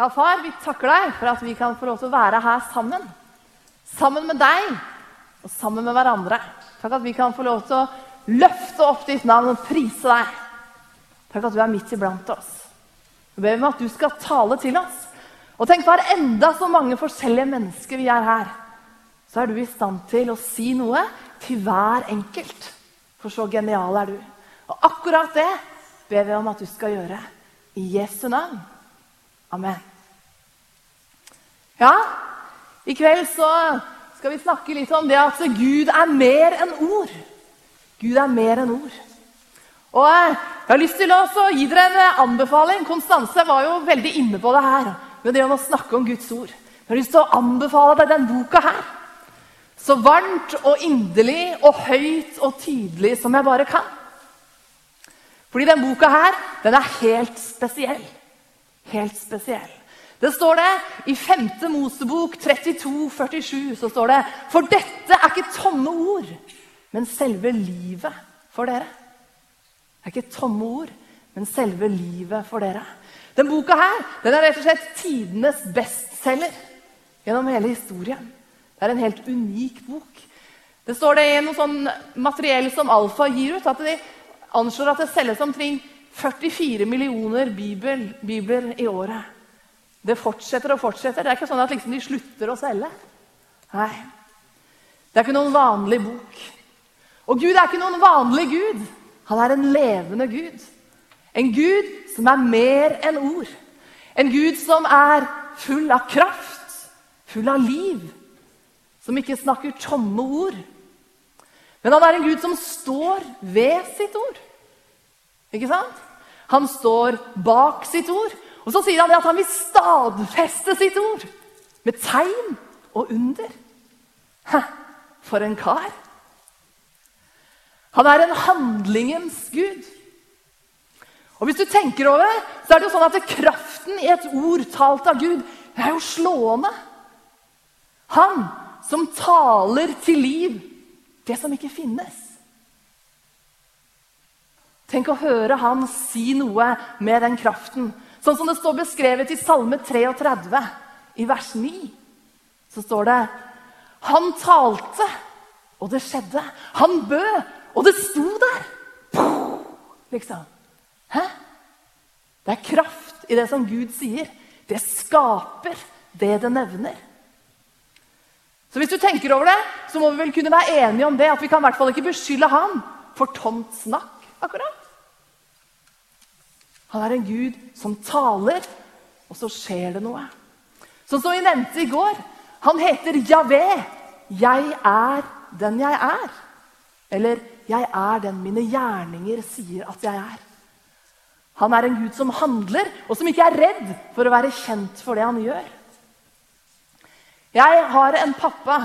Ja, far, vi takker deg for at vi kan få lov til å være her sammen. Sammen med deg og sammen med hverandre. Takk at vi kan få lov til å løfte opp ditt navn og prise deg. Takk at du er midt iblant oss. Vi ber om at du skal tale til oss. Og tenk hver enda så mange forskjellige mennesker vi er her, så er du i stand til å si noe til hver enkelt. For så genial er du. Og akkurat det ber vi om at du skal gjøre. I Jesu navn. Amen. Ja, i kveld så skal vi snakke litt om det at Gud er mer enn ord. Gud er mer enn ord. Og eh, Jeg har lyst til å gi dere en anbefaling. Konstanse var jo veldig inne på det her. med det å snakke om Guds ord. Jeg har lyst til å anbefale deg den boka her. Så varmt og inderlig og høyt og tydelig som jeg bare kan. Fordi den boka her, den er helt spesiell. Helt spesiell. Det står det i 5. Mosebok 32, 47, så står det For dette er ikke tomme ord, men selve livet for dere. Det er ikke tomme ord, men selve livet for dere. Den boka her den er rett og slett tidenes bestselger gjennom hele historien. Det er en helt unik bok. Det står det i noe sånn materiell som Alfa gir ut, at de anslår at det selges omkring 44 millioner bibel, bibler i året. Det fortsetter og fortsetter. Det er ikke sånn at liksom de slutter å selge. Nei. Det er ikke noen vanlig bok. Og Gud er ikke noen vanlig Gud. Han er en levende Gud. En Gud som er mer enn ord. En Gud som er full av kraft, full av liv. Som ikke snakker tomme ord. Men han er en Gud som står ved sitt ord. Ikke sant? Han står bak sitt ord. Og så sier han at han vil stadfeste sitt ord med tegn og under. Hæ, for en kar! Han er en handlingens gud. Og hvis du tenker over så er det jo sånn at kraften i et ord talt av Gud det er jo slående. Han som taler til liv det som ikke finnes. Tenk å høre han si noe med den kraften Sånn som det står beskrevet i Salme 33, i vers 9. Så står det Han talte, og det skjedde. Han bød, og det sto der. Liksom. Hæ? Det er kraft i det som Gud sier. Det skaper det det nevner. Så hvis du tenker over det, så må vi vel kunne være enige om det, at vi kan i hvert fall ikke beskylde han for tomt snakk. akkurat. Han er en Gud som taler, og så skjer det noe. Sånn som vi nevnte i går. Han heter Javé. Jeg er den jeg er. Eller jeg er den mine gjerninger sier at jeg er. Han er en Gud som handler, og som ikke er redd for å være kjent for det han gjør. Jeg har en pappa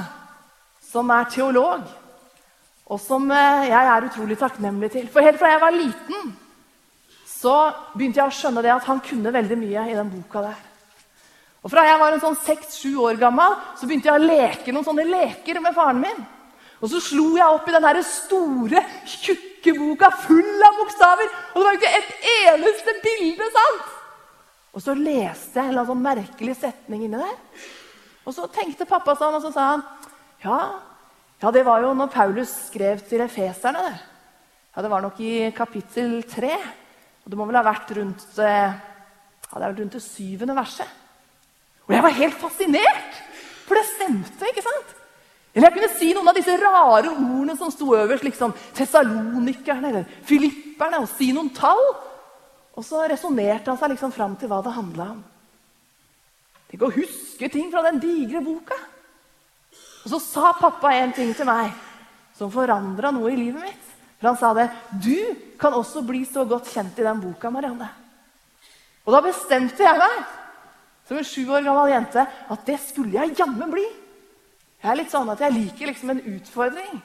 som er teolog, og som eh, jeg er utrolig takknemlig til. For helt fra jeg var liten, så begynte jeg å skjønne det at han kunne veldig mye i den boka der. Og Fra jeg var en sånn seks-sju år gammel, så begynte jeg å leke noen sånne leker med faren min. Og så slo jeg opp i den store, tjukke boka full av bokstaver. Og det var jo ikke et eneste bilde! sant? Og så leste jeg en sånn merkelig setning inni der. Og så tenkte pappa sånn, og så sa han ja, ja, det var jo når Paulus skrev til efeserne. det. Ja, Det var nok i kapittel tre. Og det må vel ha vært rundt, eh, ja, det rundt det syvende verset. Og jeg var helt fascinert, for det stemte. ikke sant? Eller jeg kunne si noen av disse rare ordene som sto øverst. liksom Tessalonikerne eller filipperne, og si noen tall. Og så resonnerte han seg liksom fram til hva det handla om. Tenk å huske ting fra den digre boka. Og så sa pappa en ting til meg som forandra noe i livet mitt. For han sa det. Du kan også bli så godt kjent i den boka, Marianne. Og da bestemte jeg meg som en sju år gammel jente at det skulle jeg jammen bli. Jeg er litt sånn at jeg liker liksom en utfordring.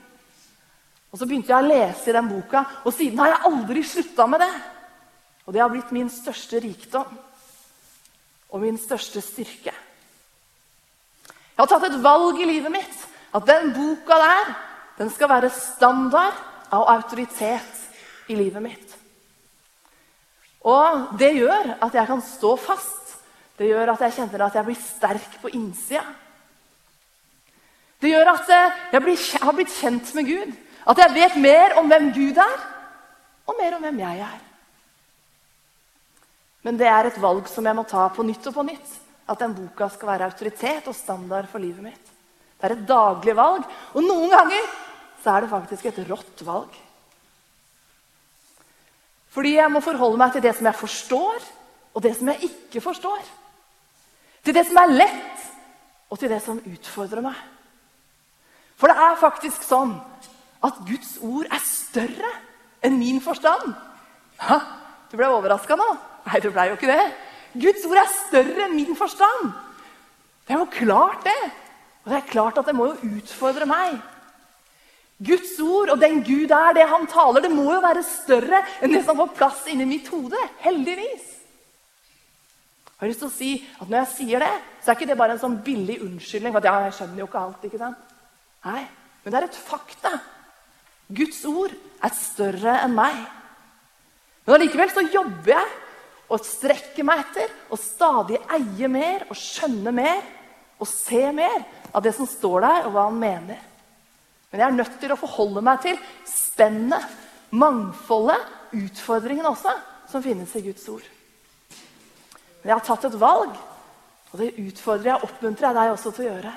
Og Så begynte jeg å lese i den boka, og siden har jeg aldri slutta med det. Og det har blitt min største rikdom og min største styrke. Jeg har tatt et valg i livet mitt. At den boka der den skal være standard av autoritet i livet mitt. Og det gjør at jeg kan stå fast. Det gjør at jeg kjenner at jeg blir sterk på innsida. Det gjør at eh, jeg har blitt kjent med Gud. At jeg vet mer om hvem Gud er, og mer om hvem jeg er. Men det er et valg som jeg må ta på nytt og på nytt. At den boka skal være autoritet og standard for livet mitt. Det er et daglig valg, og noen ganger så er det faktisk et rått valg. Fordi jeg må forholde meg til det som jeg forstår, og det som jeg ikke forstår. Til det som er lett, og til det som utfordrer meg. For det er faktisk sånn at Guds ord er større enn min forstand. Ha, du ble overraska nå? Nei, du ble jo ikke det. Guds ord er større enn min forstand. Det er jo klart, det. Og det er klart at det må jo utfordre meg. Guds ord og den Gud er, det han taler, det må jo være større enn det som får plass inni mitt hode. Heldigvis. Jeg har lyst til å si at Når jeg sier det, så er ikke det bare en sånn billig unnskyldning. for at ja, jeg skjønner jo ikke alt, ikke sant? Nei, Men det er et fakta. Guds ord er større enn meg. Men allikevel så jobber jeg og strekker meg etter og stadig eier mer og skjønner mer og ser mer av det som står der, og hva han mener. Men jeg er nødt til å forholde meg til spennet, mangfoldet, utfordringene også, som finnes i Guds ord. Men jeg har tatt et valg, og det utfordrer jeg og oppmuntrer jeg deg også til å gjøre.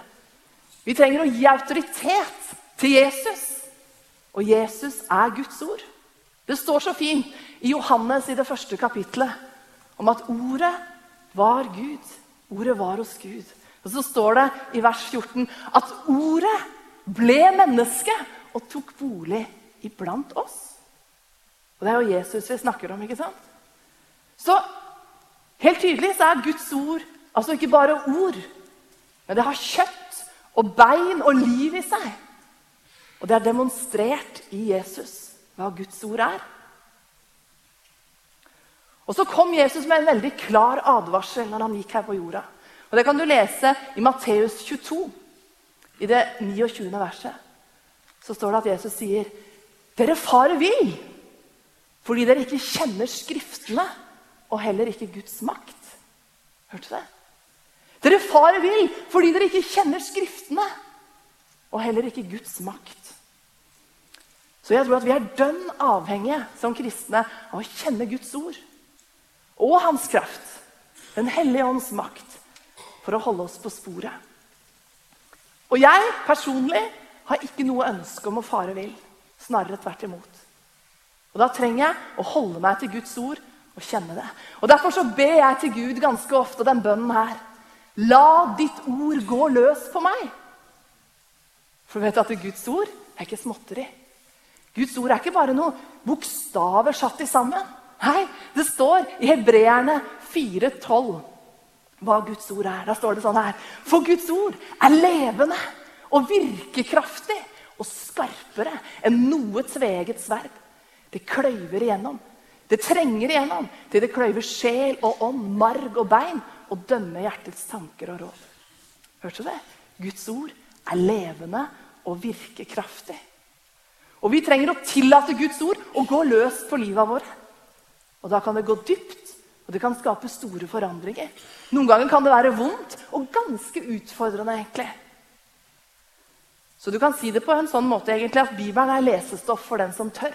Vi trenger å gi autoritet til Jesus, og Jesus er Guds ord. Det står så fint i Johannes i det første kapitlet om at ordet var Gud. Ordet var hos Gud. Og så står det i vers 14 at ordet ble menneske og tok bolig iblant oss. Og Det er jo Jesus vi snakker om, ikke sant? Så helt tydelig så er Guds ord altså ikke bare ord, men det har kjøtt og bein og liv i seg. Og det er demonstrert i Jesus hva Guds ord er. Og Så kom Jesus med en veldig klar advarsel når han gikk her på jorda. Og Det kan du lese i Matteus 22, i det 29. verset. Så står det at Jesus sier, 'Dere farer vill fordi dere ikke kjenner Skriftene' 'og heller ikke Guds makt'. Hørte du det? Dere farer vill fordi dere ikke kjenner Skriftene, og heller ikke Guds makt. Så jeg tror at vi er dønn avhengige som kristne av å kjenne Guds ord og hans kraft, Den hellige ånds makt, for å holde oss på sporet. Og jeg personlig har ikke noe ønske om å fare vill. Snarere tvert imot. Og Da trenger jeg å holde meg til Guds ord og kjenne det. Og Derfor så ber jeg til Gud ganske ofte den bønnen her. La ditt ord gå løs på meg. For du vet at Guds ord er ikke småtteri. Guds ord er ikke bare noen bokstaver satt i sammen. Nei, det står i Hebreerne 4,12 hva Guds ord er. Da står det sånn her For Guds ord er levende og virkekraftig og skarpere enn noe tveget sverd. Det kløyver igjennom. Det trenger igjennom til det kløyver sjel og ånd, marg og bein, og dømmer hjertets tanker og råd. Hørte du det? Guds ord er levende og virkekraftig. Og vi trenger å tillate Guds ord å gå løs på livet vårt. Og da kan det gå dypt, og det kan skape store forandringer. Noen ganger kan det være vondt og ganske utfordrende, egentlig. Så du kan si det på en sånn måte egentlig at Bibelen er lesestoff for den som tør.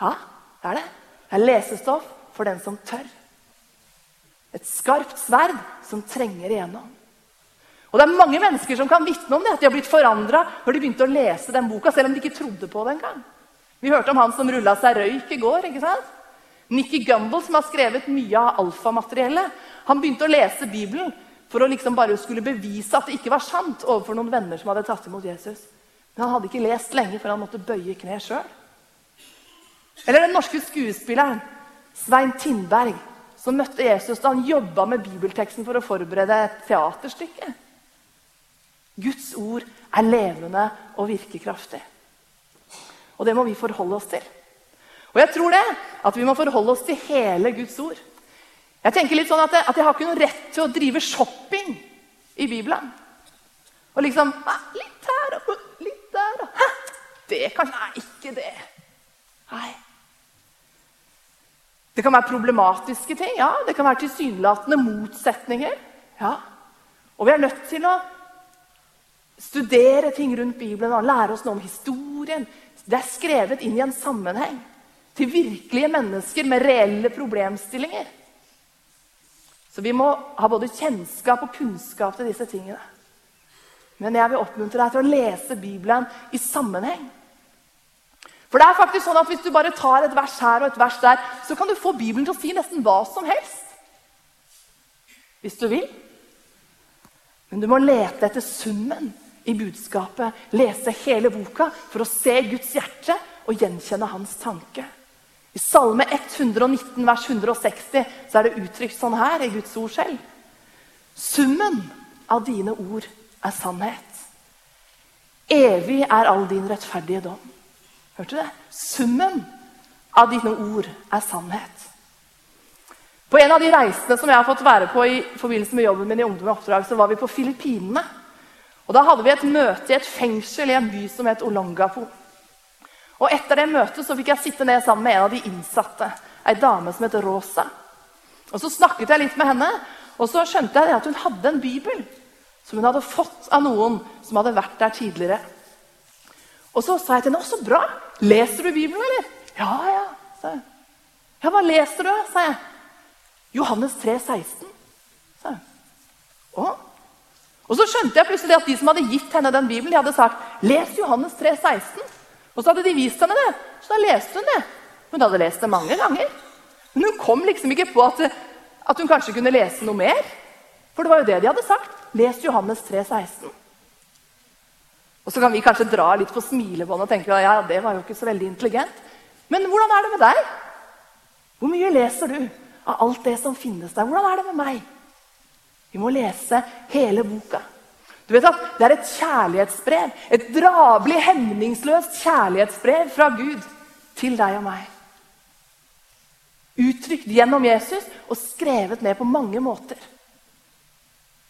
Ja, det er det. Det er lesestoff for den som tør. Et skarpt sverd som trenger igjennom. Og det er mange mennesker som kan vitne om det, at de har blitt forandra når de begynte å lese den boka, selv om de ikke trodde på det engang. Vi hørte om han som rulla seg røyk i går. ikke sant? Nikki Gumbel, som har skrevet mye av alfamateriellet, han begynte å lese Bibelen for å liksom bare skulle bevise at det ikke var sant overfor noen venner som hadde tatt imot Jesus. Men han hadde ikke lest lenge før han måtte bøye kne sjøl. Eller den norske skuespilleren Svein Tindberg, som møtte Jesus da han jobba med bibelteksten for å forberede et teaterstykke. Guds ord er levende og virkekraftig. Og det må vi forholde oss til. Og jeg tror det, at vi må forholde oss til hele Guds ord. Jeg tenker litt sånn at jeg, at jeg har ikke noen rett til å drive shopping i Bibelen. Og liksom Litt her og litt der og Det kanskje Nei, ikke det. Nei. Det kan være problematiske ting. ja. Det kan være tilsynelatende motsetninger. ja. Og vi er nødt til å studere ting rundt Bibelen og lære oss noe om historien. Det er skrevet inn i en sammenheng til virkelige mennesker med reelle problemstillinger. Så vi må ha både kjennskap og kunnskap til disse tingene. Men jeg vil oppmuntre deg til å lese Bibelen i sammenheng. For det er faktisk sånn at Hvis du bare tar et vers her og et vers der, så kan du få Bibelen til å si nesten hva som helst. Hvis du vil. Men du må lete etter summen i budskapet, lese hele boka for å se Guds hjerte og gjenkjenne hans tanke. I Salme 119, vers 160 så er det uttrykt sånn her i Guds ord selv. Summen av dine ord er sannhet. Evig er all din rettferdige dom. Hørte du det? Summen av dine ord er sannhet. På en av de reisene som jeg har fått være på i forbindelse med jobben min i Ungdom i oppdrag, så var vi på Filippinene. Og Da hadde vi et møte i et fengsel i en by som het Olongapo. Og Etter det møtet så fikk jeg sitte ned sammen med en av de innsatte. Ei dame som het Rosa. Og Så snakket jeg litt med henne, og så skjønte jeg at hun hadde en bibel som hun hadde fått av noen som hadde vært der tidligere. Og så sa jeg til henne 'Å, så bra! Leser du Bibelen, eller?' 'Ja, ja', sa jeg. 'Ja, hva leser du?' sa jeg. Johannes 3, 16, sa hun. Å? Og så skjønte jeg plutselig at de som hadde gitt henne den Bibelen, de hadde sagt 'Les Johannes 3, 16'. Og så hadde de vist henne det. Så da leste hun det. Hun hadde lest det mange ganger. Men hun kom liksom ikke på at, at hun kanskje kunne lese noe mer. For det var jo det de hadde sagt. Les Johannes 3, 16. Og så kan vi kanskje dra litt på smilebåndet og tenke ja, det var jo ikke så veldig intelligent. Men hvordan er det med deg? Hvor mye leser du av alt det som finnes der? Hvordan er det med meg? Vi må lese hele boka. Du vet at Det er et kjærlighetsbrev. Et drabelig, hemningsløst kjærlighetsbrev fra Gud til deg og meg. Uttrykt gjennom Jesus og skrevet ned på mange måter.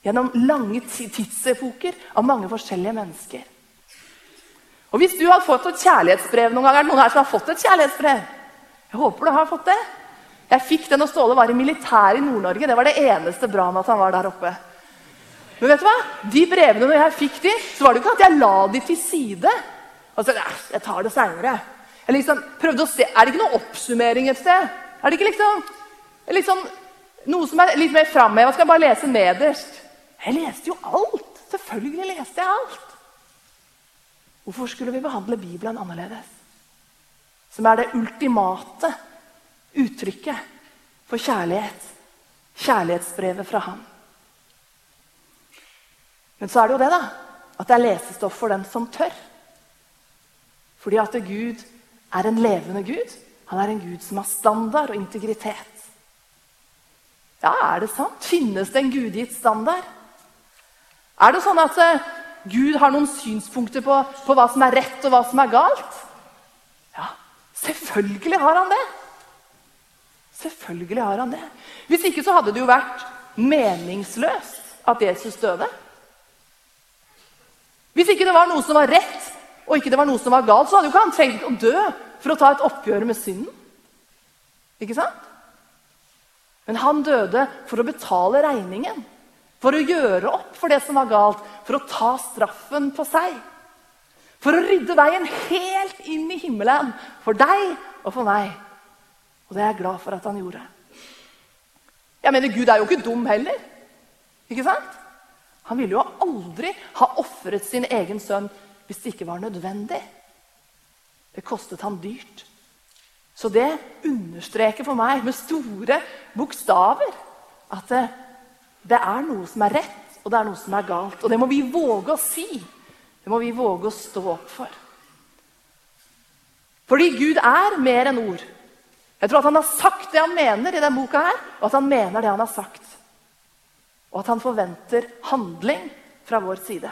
Gjennom lange tidsepoker av mange forskjellige mennesker. Og Hvis du har fått et kjærlighetsbrev noen gang, er det noen her som har fått et kjærlighetsbrev? Jeg håper du har fått det. Jeg fikk den, og Ståle var i militæret i Nord-Norge. Det var det eneste bra med at han var der oppe. Men vet du hva? De brevene når jeg fikk de, så var det ikke at jeg la de til side. Altså, jeg tar det seinere. Jeg liksom prøvde å se, Er det ikke noe oppsummering et sted? Er det ikke liksom, liksom noe som er litt mer framheva? Skal jeg bare lese nederst? Jeg leste jo alt. Selvfølgelig leste jeg alt. Hvorfor skulle vi behandle Bibelen annerledes? Som er det ultimate uttrykket for kjærlighet. Kjærlighetsbrevet fra Han. Men så er det jo det, da. At det er lesestoff for den som tør. Fordi at Gud er en levende Gud. Han er en Gud som har standard og integritet. Ja, er det sant? Finnes det en gudgitt standard? Er det sånn at eh, Gud har noen synspunkter på, på hva som er rett, og hva som er galt? Ja, selvfølgelig har han det. Selvfølgelig har han det. Hvis ikke så hadde det jo vært meningsløst at Jesus døde. Hvis ikke det var noe som var rett, og ikke det var noe som var galt, så hadde jo ikke han trengt å dø for å ta et oppgjør med synden. Ikke sant? Men han døde for å betale regningen. For å gjøre opp for det som var galt. For å ta straffen på seg. For å rydde veien helt inn i himmelen for deg og for meg. Og det er jeg glad for at han gjorde. Jeg mener, Gud er jo ikke dum heller. Ikke sant? Han ville jo aldri ha ofret sin egen sønn hvis det ikke var nødvendig. Det kostet han dyrt. Så det understreker for meg med store bokstaver at det, det, er noe som er rett, og det er noe som er galt. Og det må vi våge å si. Det må vi våge å stå opp for. Fordi Gud er mer enn ord. Jeg tror at han har sagt det han mener i denne boka, her, og at han mener det han har sagt. Og at han forventer handling fra vår side.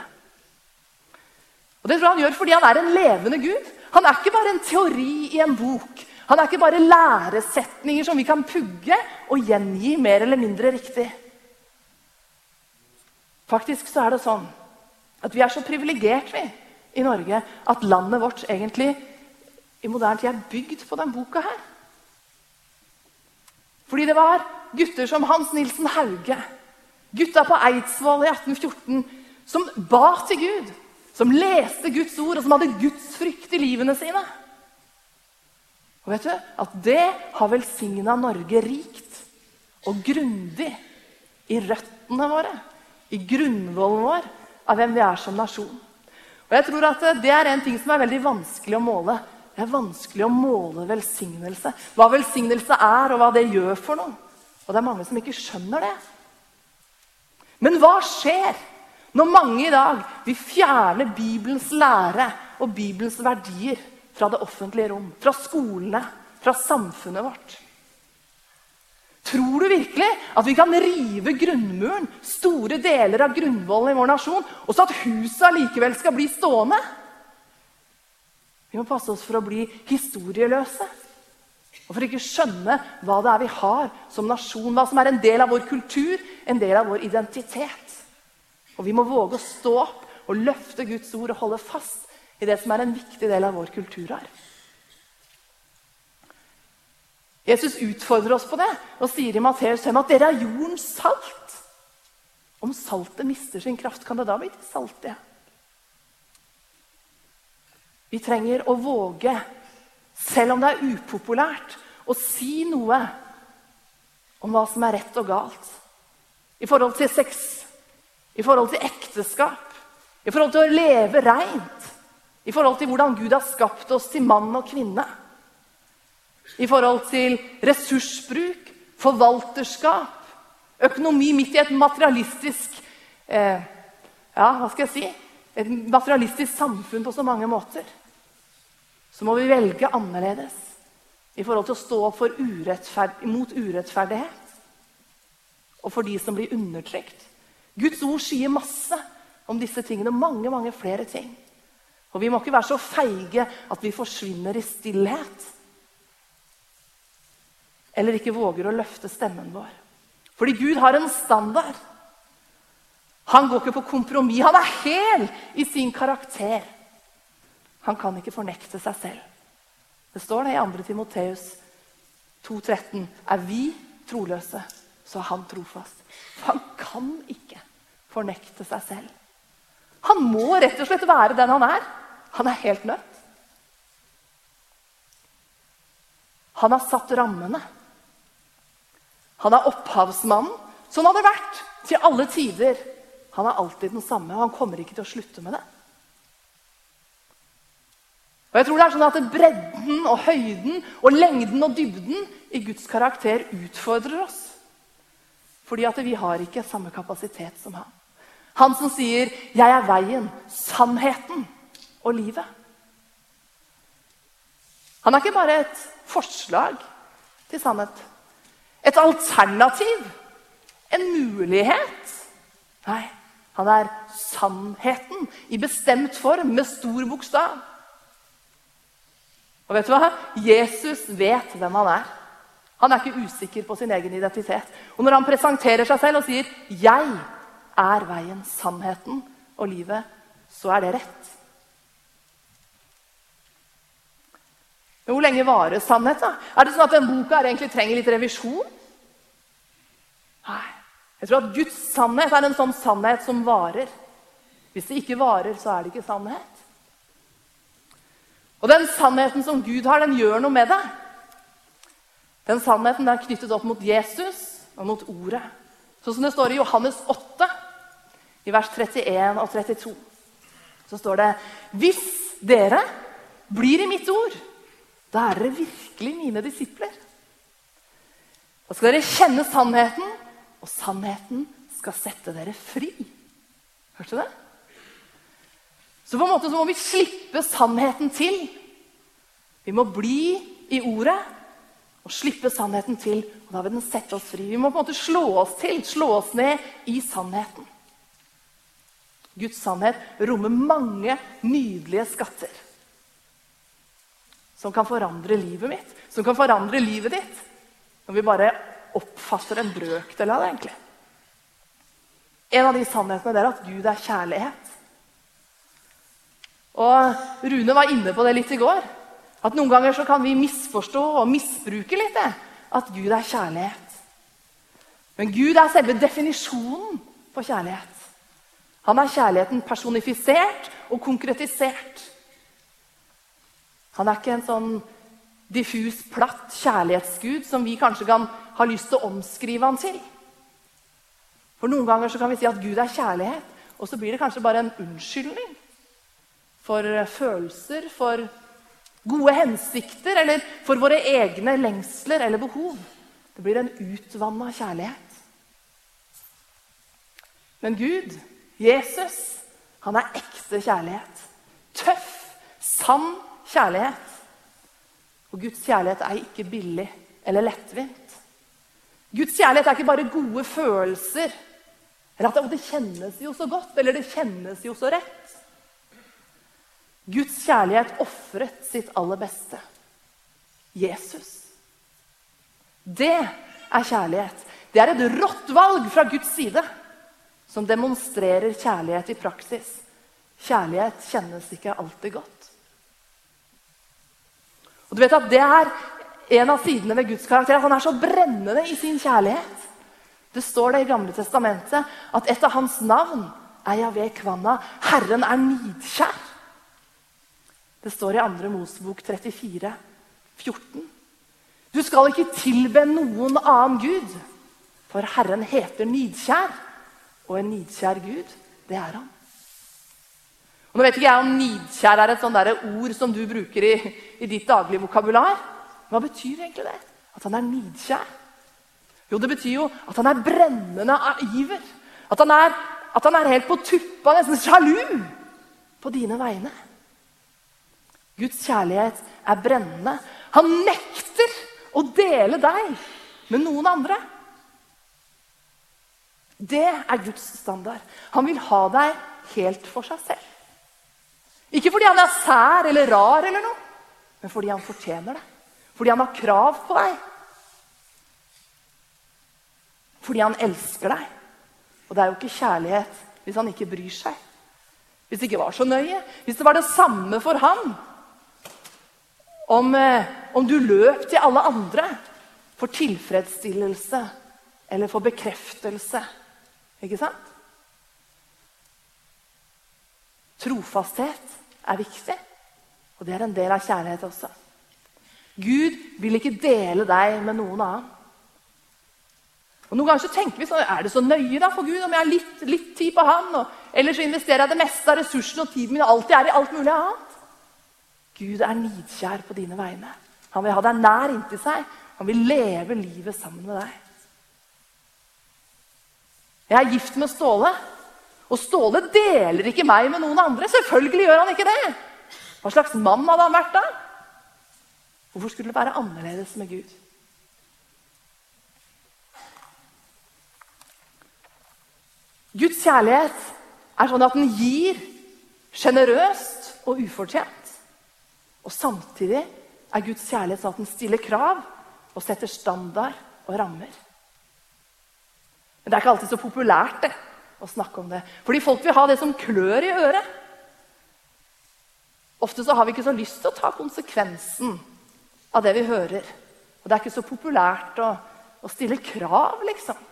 Og Det tror jeg han gjør fordi han er en levende gud. Han er ikke bare en teori i en bok. Han er ikke bare læresetninger som vi kan pugge og gjengi mer eller mindre riktig. Faktisk så er det sånn at vi er så privilegert vi, i Norge at landet vårt egentlig i moderne tid er bygd på denne boka her. Fordi det var gutter som Hans Nilsen Hauge, gutta på Eidsvoll i 1814, som ba til Gud, som leste Guds ord, og som hadde Guds frykt i livene sine. Og vet du at det har velsigna Norge rikt og grundig i røttene våre, i grunnvollen vår av hvem vi er som nasjon. Og jeg tror at Det er en ting som er veldig vanskelig å måle. Det er vanskelig å måle velsignelse. Hva velsignelse er, og hva det gjør for noe. Og det er mange som ikke skjønner det. Men hva skjer når mange i dag vil fjerne Bibelens lære og Bibelens verdier fra det offentlige rom, fra skolene, fra samfunnet vårt? Tror du virkelig at vi kan rive grunnmuren, store deler av grunnvollen i vår nasjon, og så at huset allikevel skal bli stående? Vi må passe oss for å bli historieløse. Og for ikke skjønne hva det er vi har som nasjon, hva som er en del av vår kultur, en del av vår identitet. Og vi må våge å stå opp og løfte Guds ord og holde fast i det som er en viktig del av vår kulturarv. Jesus utfordrer oss på det og sier i Matteus 5 at dere er jordens salt. Om saltet mister sin kraft, kan det da bli til salt? Vi trenger å våge, selv om det er upopulært, å si noe om hva som er rett og galt. I forhold til sex, i forhold til ekteskap, i forhold til å leve reint. I forhold til hvordan Gud har skapt oss til mann og kvinne. I forhold til ressursbruk, forvalterskap, økonomi midt i et materialistisk eh, Ja, hva skal jeg si? Et materialistisk samfunn på så mange måter så må vi velge annerledes i forhold til å stå opp urettferd mot urettferdighet og for de som blir undertrykt. Guds ord sier masse om disse tingene, mange mange flere ting. Og Vi må ikke være så feige at vi forsvinner i stillhet. Eller ikke våger å løfte stemmen vår. Fordi Gud har en standard. Han går ikke på kompromiss. Han er hel i sin karakter. Han kan ikke fornekte seg selv. Det står det i 2. Timoteus 2,13. Er vi troløse, så er han trofast. Han kan ikke fornekte seg selv. Han må rett og slett være den han er. Han er helt nødt. Han har satt rammene. Han er opphavsmannen. Sånn har det vært til alle tider. Han er alltid den samme, og han kommer ikke til å slutte med det. Og jeg tror det er sånn at Bredden og høyden og lengden og dybden i Guds karakter utfordrer oss. Fordi at vi har ikke samme kapasitet som han. Han som sier 'Jeg er veien, sannheten og livet'. Han er ikke bare et forslag til sannhet. Et alternativ. En mulighet. Nei, han er sannheten i bestemt form, med stor bokstav. Og vet du hva? Jesus vet hvem han er. Han er ikke usikker på sin egen identitet. Og når han presenterer seg selv og sier 'Jeg er veien, sannheten og livet', så er det rett. Men hvor lenge varer sannhet? da? Er det sånn at den boka egentlig trenger litt revisjon? Nei. Jeg tror at Guds sannhet er en sånn sannhet som varer. Hvis det ikke varer, så er det ikke sannhet. Og den sannheten som Gud har, den gjør noe med deg. Den sannheten er knyttet opp mot Jesus og mot Ordet. Sånn som det står i Johannes 8, i vers 31 og 32. Så står det Hvis dere blir i mitt ord, da er dere virkelig mine disipler. Da skal dere kjenne sannheten, og sannheten skal sette dere fri. Hørte du det? Så på en måte må vi slippe sannheten til. Vi må bli i ordet og slippe sannheten til. og Da vil den sette oss fri. Vi må på en måte slå oss til, slå oss ned i sannheten. Guds sannhet rommer mange nydelige skatter. Som kan forandre livet mitt, som kan forandre livet ditt. Når vi bare oppfatter en brøkdel av det. egentlig. En av de sannhetene er at Gud er kjærlighet. Og Rune var inne på det litt i går. At noen ganger så kan vi misforstå og misbruke litt det. at Gud er kjærlighet. Men Gud er selve definisjonen på kjærlighet. Han er kjærligheten personifisert og konkretisert. Han er ikke en sånn diffus, platt kjærlighetsgud som vi kanskje kan ha lyst til å omskrive han til. For Noen ganger så kan vi si at Gud er kjærlighet, og så blir det kanskje bare en unnskyldning for følelser, for gode hensikter eller for våre egne lengsler eller behov. Det blir en utvanna kjærlighet. Men Gud, Jesus, han er ekte kjærlighet. Tøff, sann kjærlighet. Og Guds kjærlighet er ikke billig eller lettvint. Guds kjærlighet er ikke bare gode følelser. Eller at det kjennes jo så godt, eller det kjennes jo så rett. Guds kjærlighet ofret sitt aller beste. Jesus. Det er kjærlighet. Det er et rått valg fra Guds side som demonstrerer kjærlighet i praksis. Kjærlighet kjennes ikke alltid godt. Og du vet at Det er en av sidene ved Guds karakter. At han er så brennende i sin kjærlighet. Det står det i Gamle testamentet at et av hans navn er Javé Kvanna. Herren er nidkjær. Det står i 2. Mosebok 34, 14. Du skal ikke tilbe noen annen gud, for Herren heter nidkjær. Og en nidkjær Gud, det er han. Og nå vet ikke jeg om nidkjær er et sånt ord som du bruker i, i ditt daglige vokabular. Hva betyr egentlig det? At han er nidkjær? Jo, det betyr jo at han er brennende av iver. At han er, at han er helt på tuppa, nesten sjalu på dine vegne. Guds kjærlighet er brennende. Han nekter å dele deg med noen andre. Det er Guds standard. Han vil ha deg helt for seg selv. Ikke fordi han er sær eller rar, eller noe, men fordi han fortjener det. Fordi han har krav på deg. Fordi han elsker deg. Og det er jo ikke kjærlighet hvis han ikke bryr seg. Hvis det ikke var så nøye. Hvis det var det samme for han om, eh, om du løp til alle andre for tilfredsstillelse eller for bekreftelse ikke sant? Trofasthet er viktig, og det er en del av kjærlighet også. Gud vil ikke dele deg med noen annen. Og Noen ganger så tenker vi sånn, er det så nøye da for Gud om jeg har litt, litt tid på han, og ellers så investerer jeg det meste av ressursene og tiden min alltid er i alt mulig annet. Gud er nidkjær på dine vegne. Han vil ha deg nær inntil seg. Han vil leve livet sammen med deg. Jeg er gift med Ståle. Og Ståle deler ikke meg med noen andre. Selvfølgelig gjør han ikke det. Hva slags mann hadde han vært da? Hvorfor skulle det være annerledes med Gud? Guds kjærlighet er sånn at den gir sjenerøst og ufortjent. Og samtidig er Guds kjærlighet sånn at den stiller krav og setter standard og rammer. Men det er ikke alltid så populært det, å snakke om det. Fordi folk vil ha det som klør i øret. Ofte så har vi ikke så lyst til å ta konsekvensen av det vi hører. Og det er ikke så populært å, å stille krav, liksom.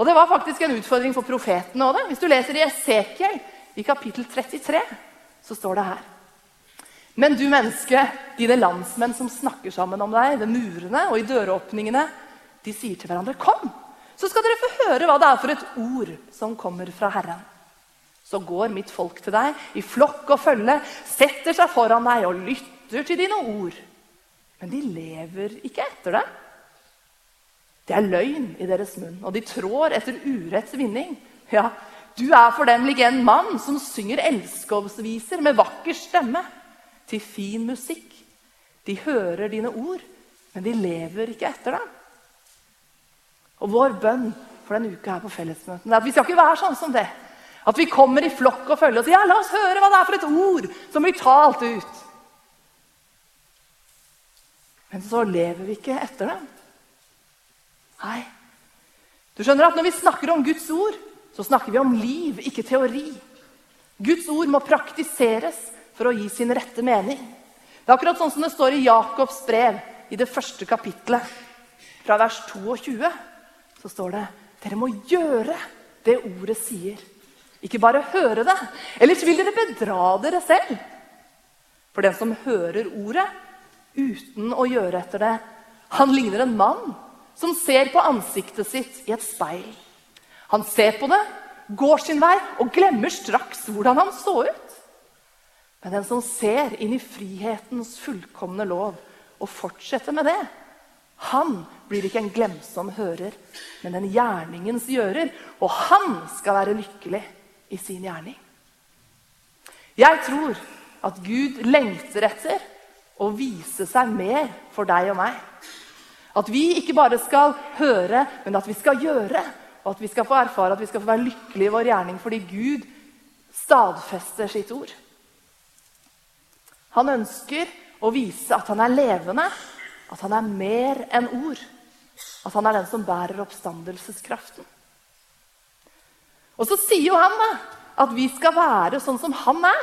Og det var faktisk en utfordring for profetene òg. Hvis du leser i Esekiel, i kapittel 33, så står det her. Men du menneske, dine landsmenn som snakker sammen om deg ved murene og i døråpningene, de sier til hverandre, 'Kom, så skal dere få høre hva det er for et ord som kommer fra Herren. Så går mitt folk til deg i flokk og følge, setter seg foran deg og lytter til dine ord. Men de lever ikke etter det. Det er løgn i deres munn, og de trår etter uretts vinning. Ja, du er for dem lik en mann som synger elskovsviser med vakker stemme, til fin musikk. De hører dine ord, men de lever ikke etter dem. Og vår bønn for denne uka her på fellesmøtene er at vi skal ikke være sånn som det. At vi kommer i flokk og følger og sier ja, la oss høre hva det er for et ord som blir talt ut. Men så lever vi ikke etter dem. Nei. Du skjønner at Når vi snakker om Guds ord, så snakker vi om liv, ikke teori. Guds ord må praktiseres for å gi sin rette mening. Det er akkurat sånn som det står i Jakobs brev, i det første kapitlet. fra vers 22 så står det dere må gjøre det ordet sier. Ikke bare høre det, ellers vil dere bedra dere selv. For den som hører ordet uten å gjøre etter det, han ligner en mann som ser på ansiktet sitt i et speil. Han ser på det, går sin vei og glemmer straks hvordan han så ut. Men den som ser inn i frihetens fullkomne lov og fortsetter med det, han blir ikke en glemsom hører, men en gjerningens gjører. Og han skal være lykkelig i sin gjerning. Jeg tror at Gud lengter etter å vise seg mer for deg og meg. At vi ikke bare skal høre, men at vi skal gjøre. Og at vi skal få erfare at vi skal få være lykkelige i vår gjerning fordi Gud stadfester sitt ord. Han ønsker å vise at han er levende, at han er mer enn ord. At han er den som bærer oppstandelseskraften. Og så sier jo han da, at vi skal være sånn som han er.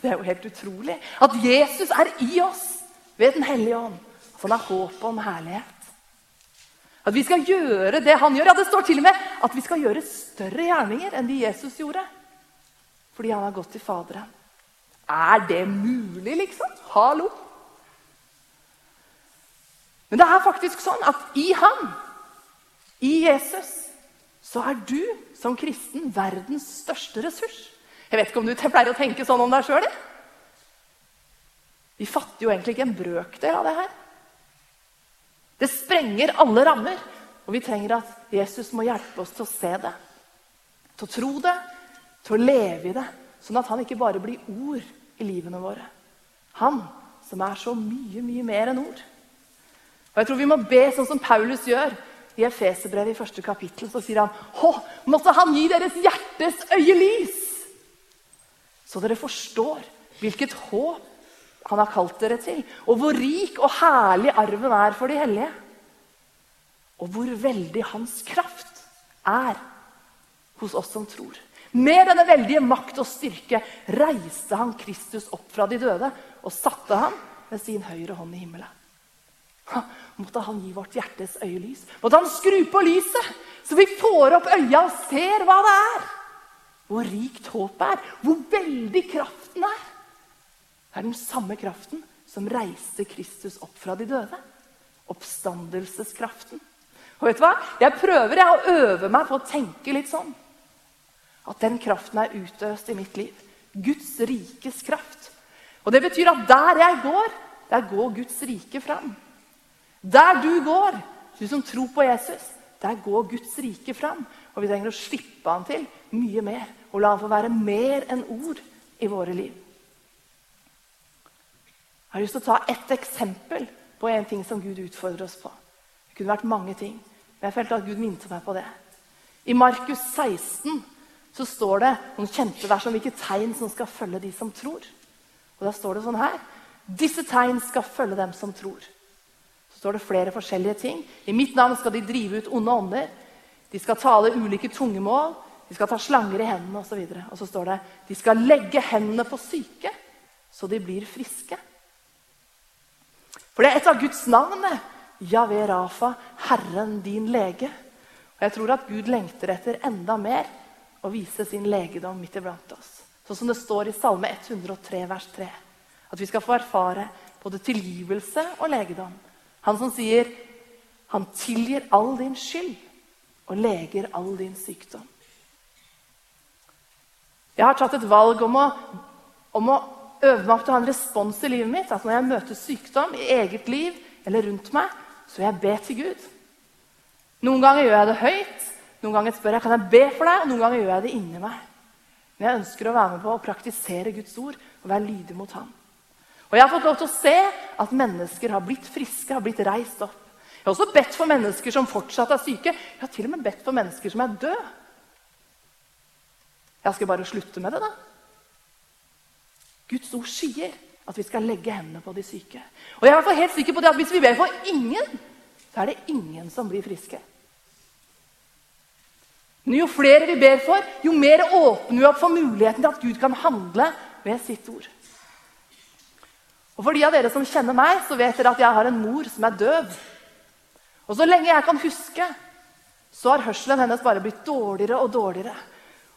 Det er jo helt utrolig. At Jesus er i oss ved Den hellige ånd. At han har håp om herlighet. At vi skal gjøre det han gjør. Ja, Det står til og med at vi skal gjøre større gjerninger enn de Jesus gjorde. Fordi han har gått til Faderen. Er det mulig, liksom? Hallo? Men det er faktisk sånn at i han, i Jesus, så er du som kristen verdens største ressurs. Jeg vet ikke om du pleier å tenke sånn om deg sjøl? Vi fatter jo egentlig ikke en brøkdel av det her. Det sprenger alle rammer. Og vi trenger at Jesus må hjelpe oss til å se det, til å tro det, til å leve i det. Sånn at han ikke bare blir ord i livene våre. Han som er så mye, mye mer enn ord. Og jeg tror vi må be sånn som Paulus gjør i Efeserbrevet i første kapittel. Så sier han Å, måtte han gi deres hjertes øye lys, så dere forstår hvilket håp han har kalt dere til, og hvor rik og herlig arven er for de hellige. Og hvor veldig hans kraft er hos oss som tror. Med denne veldige makt og styrke reiste han Kristus opp fra de døde og satte ham med sin høyre hånd i himmelen. Måtte han gi vårt hjertes øyelys. Måtte han skru på lyset, så vi får opp øya og ser hva det er. Hvor rikt håpet er, hvor veldig kraften er. Det er den samme kraften som reiste Kristus opp fra de døde. Oppstandelseskraften. Og vet du hva? Jeg prøver jeg, å øve meg på å tenke litt sånn. At den kraften er utøst i mitt liv. Guds rikes kraft. Og det betyr at der jeg går, der går Guds rike fram. Der du går, du som tror på Jesus, der går Guds rike fram. Og vi trenger å slippe han til mye mer og la han få være mer enn ord i våre liv. Jeg har lyst til å ta ett eksempel på en ting som Gud utfordrer oss på. Det kunne vært mange ting, men jeg følte at Gud minte meg på det. I Markus 16 så står det noen kjente vers om hvilke tegn som skal følge de som tror. Og Da står det sånn her Disse tegn skal følge dem som tror Så står det flere forskjellige ting. I mitt navn skal de drive ut onde ånder. De skal tale ulike tungemål. De skal ta slanger i hendene osv. Og, så og så står det de skal legge hendene på syke, så de blir friske. For det er et av Guds navn. Javé Rafa, Herren din lege. Og jeg tror at Gud lengter etter enda mer å vise sin legedom midt iblant oss. Sånn som det står i Salme 103, vers 3. At vi skal få erfare både tilgivelse og legedom. Han som sier han tilgir all din skyld og leger all din sykdom. Jeg har tatt et valg om å, om å øve meg opp til å ha en respons i livet mitt. At når jeg møter sykdom i eget liv eller rundt meg, så vil jeg be til Gud. Noen ganger gjør jeg det høyt, noen ganger spør jeg kan jeg be for deg, og noen ganger gjør jeg det inni meg. Men jeg ønsker å være med på å praktisere Guds ord og være lydig mot ham. Og jeg har fått lov til å se at mennesker har blitt friske, har blitt reist opp. Jeg har også bedt for mennesker som fortsatt er syke. Jeg har til og med bedt for mennesker som er døde. Jeg skal bare slutte med det, da. Guds ord sier at vi skal legge hendene på de syke. Og jeg er helt sikker på det at hvis vi ber for ingen, så er det ingen som blir friske. Men jo flere vi ber for, jo mer åpner vi opp for muligheten til at Gud kan handle ved sitt ord. Og For de av dere som kjenner meg, så vet dere at jeg har en mor som er døv. Og så lenge jeg kan huske, så har hørselen hennes bare blitt dårligere og dårligere.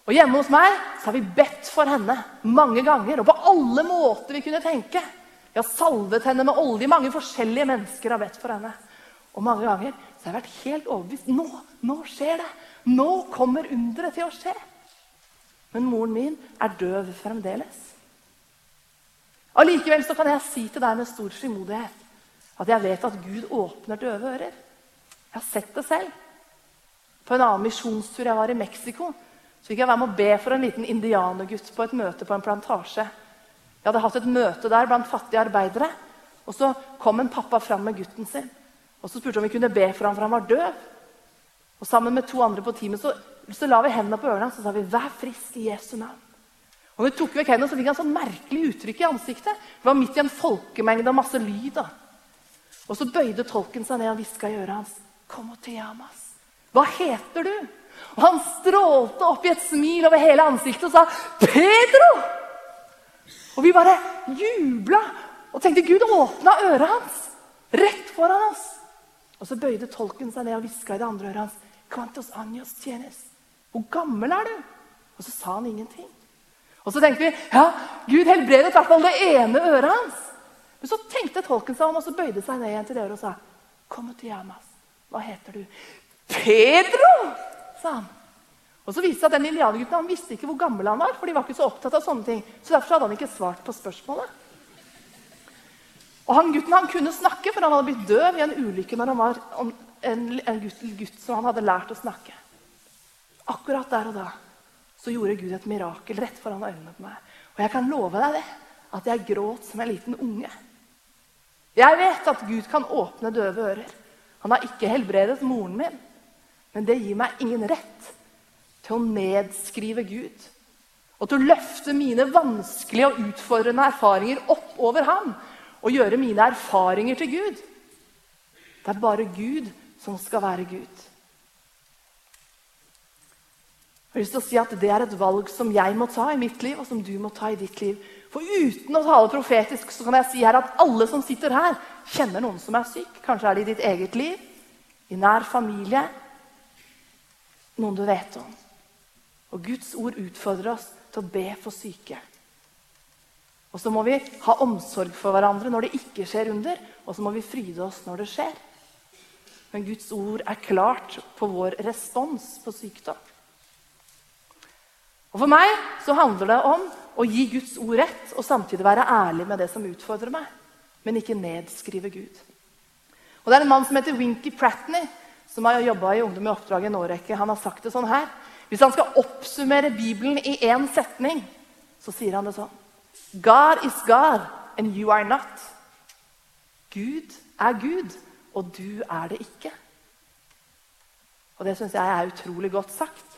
Og hjemme hos meg så har vi bedt for henne mange ganger og på alle måter vi kunne tenke. Vi har salvet henne med olje. Mange forskjellige mennesker har bedt for henne. Og mange ganger så har jeg vært helt overbevist. Nå, nå skjer det! Nå kommer underet til å skje. Men moren min er døv fremdeles. Allikevel så kan jeg si til deg med stor frimodighet at jeg vet at Gud åpner døve ører. Jeg har sett det selv. På en annen misjonstur jeg var i Mexico, så fikk jeg være med å be for en liten indianergutt på et møte på en plantasje. Jeg hadde hatt et møte der blant fattige arbeidere. Og Så kom en pappa fram med gutten sin og så spurte om vi kunne be for ham, for han var døv. Og Sammen med to andre på teamet så, så la vi hendene på ørene og sa vi, 'Vær frisk i Jesu navn'. Og vi tok vekk hendene, så fikk han sånn merkelig uttrykk i ansiktet. Det var midt i en folkemengde og masse lyd. da. Og så bøyde tolken seg ned og hviska i øret hans. 'Kom og Tiamas. Hva heter du?' Og han strålte opp i et smil over hele ansiktet og sa 'Pedro!' Og vi bare jubla og tenkte Gud åpna øret hans rett foran oss. Og så bøyde tolken seg ned og hviska i det andre øret hans. Quantos años tienes? Hvor gammel er du? Og så sa han ingenting. Og så tenkte vi ja, Gud helbredet i hvert fall det ene øret hans. Men så tenkte tolken seg om og så bøyde seg ned igjen til det øret og sa Kom til Yamas. Hva heter du? Pedro! sa han. Og så viste det seg at den indianergutten han visste ikke hvor gammel han var. for de var ikke så opptatt av sånne ting. Så derfor hadde han ikke svart på spørsmålet. Og han Gutten han kunne snakke, for han hadde blitt døv i en ulykke når han var en, en gutt, gutt som han hadde lært å snakke. Akkurat der og da så gjorde Gud et mirakel rett foran øynene på meg. Og jeg kan love deg det, at jeg gråt som en liten unge. Jeg vet at Gud kan åpne døve ører. Han har ikke helbredet moren min. Men det gir meg ingen rett til å nedskrive Gud. Og til å løfte mine vanskelige og utfordrende erfaringer opp over ham og gjøre mine erfaringer til Gud. Det er bare Gud som skal være Gud. Jeg har lyst til å si at Det er et valg som jeg må ta i mitt liv, og som du må ta i ditt liv. For uten å tale profetisk så kan jeg si her at alle som sitter her, kjenner noen som er syk. Kanskje er det i ditt eget liv, i nær familie, noen du vet om. Og Guds ord utfordrer oss til å be for syke. Og så må vi ha omsorg for hverandre når det ikke skjer under, og så må vi fryde oss når det skjer. Men Guds ord er klart på vår respons på sykdom. Og For meg så handler det om å gi Guds ord rett og samtidig være ærlig med det som utfordrer meg, men ikke nedskrive Gud. Og Det er en mann som heter Winky Pratney, som har jobba i Ungdom i oppdrag i en årrekke. Han har sagt det sånn her. Hvis han skal oppsummere Bibelen i én setning, så sier han det sånn. God is God, and you are not. Gud er Gud, og du er det ikke. Og Det syns jeg er utrolig godt sagt.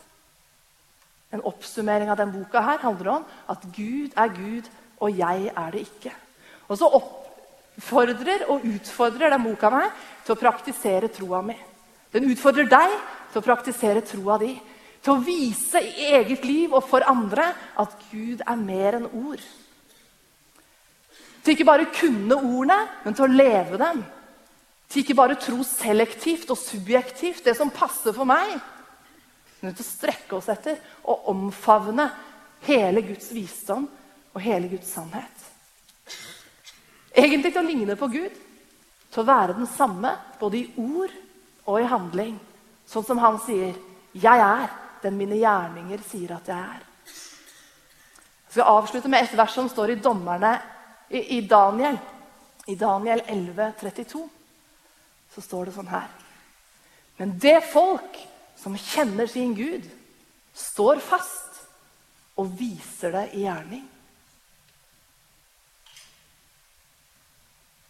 En oppsummering av denne boka her handler om at Gud er Gud, og jeg er det ikke. Og så oppfordrer og utfordrer den boka meg til å praktisere troa mi. Den utfordrer deg til å praktisere troa di. Til å vise i eget liv og for andre at Gud er mer enn ord. Til ikke bare kunne ordene, men til å leve dem. Til ikke bare tro selektivt og subjektivt det som passer for meg, men til å strekke oss etter og omfavne hele Guds visdom og hele Guds sannhet. Egentlig til å ligne på Gud, til å være den samme både i ord og i handling. Sånn som han sier 'Jeg er den mine gjerninger sier at jeg er'. Jeg skal avslutte med et vers som står i Dommerne i, i Daniel, i Daniel 11, 32, så står det sånn her Men det folk som kjenner sin Gud, står fast og viser det i gjerning.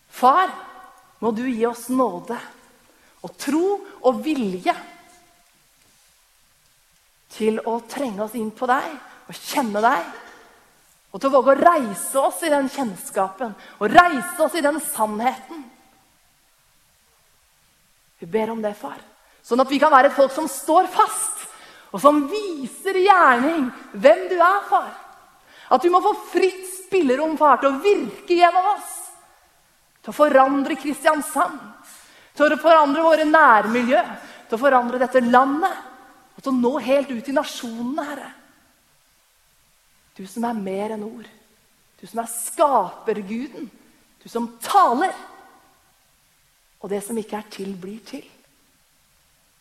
Far, må du gi oss nåde og tro og vilje til å trenge oss inn på deg og kjenne deg og til å våge å reise oss i den kjennskapen og reise oss i den sannheten. Vi ber om det, far. Sånn at vi kan være et folk som står fast, og som viser gjerning hvem du er, far. At du må få fritt spillerom, far, til å virke gjennom oss. Til å forandre Kristiansand. til å forandre våre nærmiljø, til å forandre dette landet og til å nå helt ut i nasjonene, Herre. Du som er mer enn ord. Du som er skaperguden. Du som taler. Og det som ikke er til, blir til.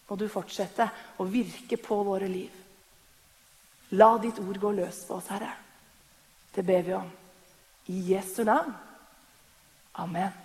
Må du fortsette å virke på våre liv. La ditt ord gå løs på oss, Herre. Det ber vi om. I Jesu navn. Amen.